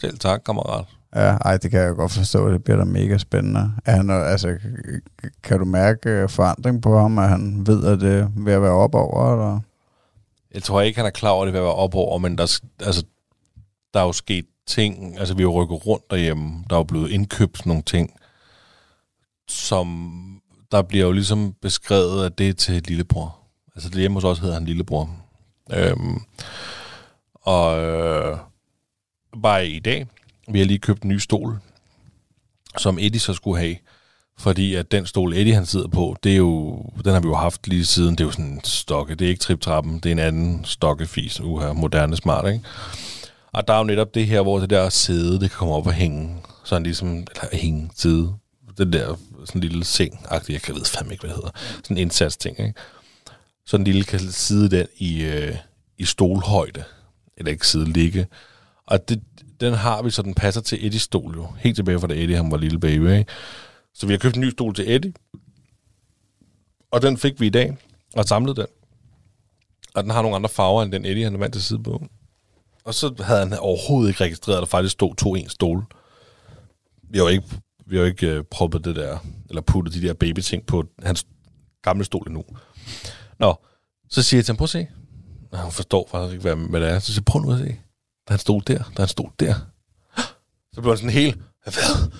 Selv tak, kammerat. Ja, ej, det kan jeg godt forstå. Det bliver da mega spændende. Er han, øh, altså, kan du mærke øh, forandring på ham, at han ved, at det er ved at være op over? Eller? Jeg tror ikke, han er klar over, at det vil være op over, men der, er- altså, der er jo sket ting. Altså, vi har rykket rundt derhjemme. Der er jo blevet indkøbt nogle ting, som der bliver jo ligesom beskrevet, at det er til lillebror. Altså, det hjemme hos os hedder han lillebror. Øhm, og øh, bare i dag, vi har lige købt en ny stol, som Eddie så skulle have. Fordi at den stol, Eddie han sidder på, det er jo, den har vi jo haft lige siden, det er jo sådan en stokke, det er ikke triptrappen, det er en anden stokkefis, uha, moderne smart, ikke? Og der er jo netop det her, hvor det der sæde, det kan komme op og hænge, sådan ligesom, eller hænge side, den der sådan lille seng -agtig. jeg kan ved fandme ikke, hvad det hedder, sådan en indsatsting, ikke? Sådan en lille kan sidde den i, øh, i stolhøjde, eller ikke sidde ligge, og det, den har vi, så den passer til Eddies stol jo, helt tilbage fra da Eddie han var lille baby, ikke? Så vi har købt en ny stol til Eddie, og den fik vi i dag, og samlet den. Og den har nogle andre farver, end den Eddie han er vant til at sidde på. Og så havde han overhovedet ikke registreret, at der faktisk stod to en stole. Vi har jo ikke, vi har jo ikke øh, proppet det der, eller puttet de der babyting på hans gamle stol endnu. Nå, så siger jeg til ham, prøv at se. Og han forstår faktisk ikke, hvad, hvad det er. Så siger jeg, prøv nu at se. Der er en stol der, der er en stol der. Så blev han sådan helt, hvad?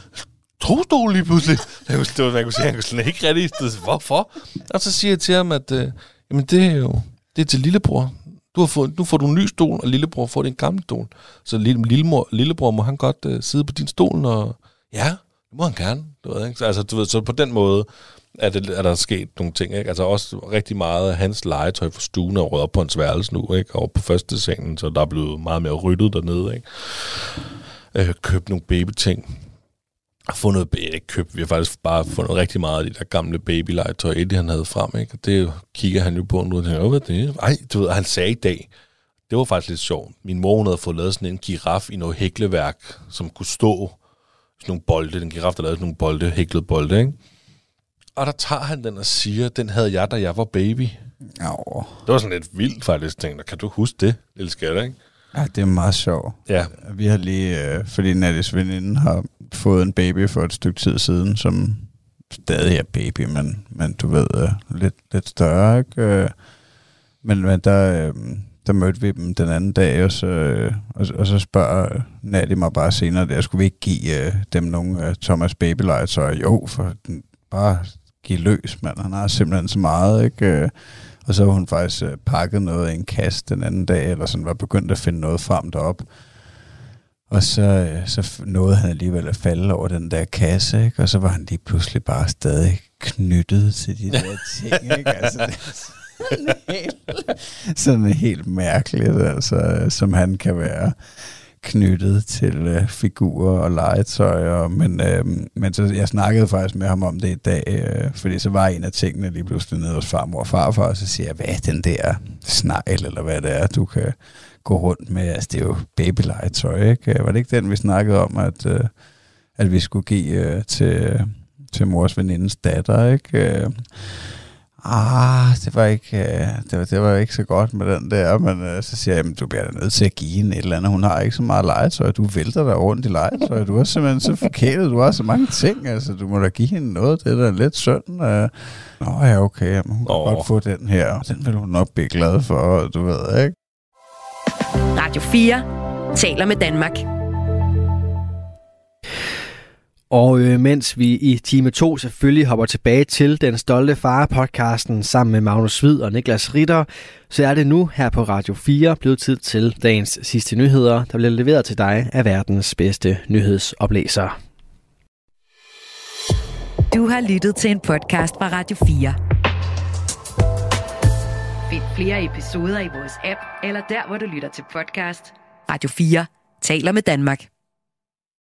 To stole lige pludselig. Det var, det var, man kunne sige, han kunne slet ikke rigtig. Det, hvorfor? Og så siger jeg til ham, at øh, jamen det er jo det er til lillebror. Du har fået, nu får du en ny stol, og lillebror får din gamle stol. Så lille, lillemor, lillebror, må han godt øh, sidde på din stol, og ja, det må han gerne. Du ved, ikke? Så, altså, du ved, så på den måde er, det, er der sket nogle ting. Ikke? Altså også rigtig meget af hans legetøj fra stuen er røget op på hans værelse nu, ikke? og på første sengen, så der er blevet meget mere ryddet dernede. Ikke? Øh, købt nogle babyting. Fundet, ikke købt, vi har faktisk bare fundet rigtig meget af de der gamle babylegetøj, Eddie han havde frem, ikke? Og det kigger han jo på nu og tænker, hvad er det? Ej, du ved, han sagde i dag, det var faktisk lidt sjovt. Min mor havde fået lavet sådan en giraf i noget hækleværk, som kunne stå sådan nogle bolde. Den giraf, der lavede sådan nogle bolde, hæklede bolde, ikke? Og der tager han den og siger, den havde jeg, da jeg var baby. Jo. Det var sådan lidt vildt faktisk. Tænkte, kan du huske det, lille skatter, ikke? Ja, det er meget sjovt. Ja. Vi har lige, øh, fordi Nattis veninde har fået en baby for et stykke tid siden, som stadig er baby, men, men du ved, øh, lidt, lidt større, ikke? Øh, men, men der, øh, der mødte vi dem den anden dag, og så, øh, og, og så spørger Natty mig bare senere, der skulle vi ikke give øh, dem nogle øh, Thomas babylegetøj? Jo, for den, bare give løs, mand. Han har simpelthen så meget, ikke? Øh, og så har hun faktisk øh, pakket noget i en kasse den anden dag, eller sådan var begyndt at finde noget frem derop. Og så, øh, så nåede han alligevel at falde over den der kasse, ikke? og så var han lige pludselig bare stadig knyttet til de der ting. Ikke? Altså, det sådan helt, sådan helt mærkeligt, altså, som han kan være knyttet til øh, figurer og legetøj. Men, øh, men så, jeg snakkede faktisk med ham om det i dag, øh, fordi så var en af tingene lige pludselig nede hos farmor og farfar, og så siger jeg, hvad er den der snegl, eller hvad det er, du kan gå rundt med? Altså, det er jo babylegetøj, ikke? Øh, var det ikke den, vi snakkede om, at, øh, at vi skulle give øh, til, til mors venindes datter, ikke? Øh, Ah, det var ikke, øh, det var, det var ikke så godt med den der, men øh, så siger jeg, jamen, du bliver da nødt til at give hende et eller andet. Hun har ikke så meget legetøj. Du vælter dig rundt i legetøj. Du er simpelthen så forkælet. Du har så mange ting. Altså, du må da give hende noget. Det er da lidt synd. Øh. Nå ja, okay. Jamen, hun kan Åh. godt få den her. Den vil hun nok blive glad for, du ved, ikke? Radio 4 taler med Danmark. Og øh, mens vi i time 2 selvfølgelig hopper tilbage til Den Stolte Far-podcasten sammen med Magnus Hvid og Niklas Ritter, så er det nu her på Radio 4 blevet tid til dagens sidste nyheder, der bliver leveret til dig af verdens bedste nyhedsoplæser. Du har lyttet til en podcast fra Radio 4. Find flere episoder i vores app, eller der, hvor du lytter til podcast. Radio 4 taler med Danmark.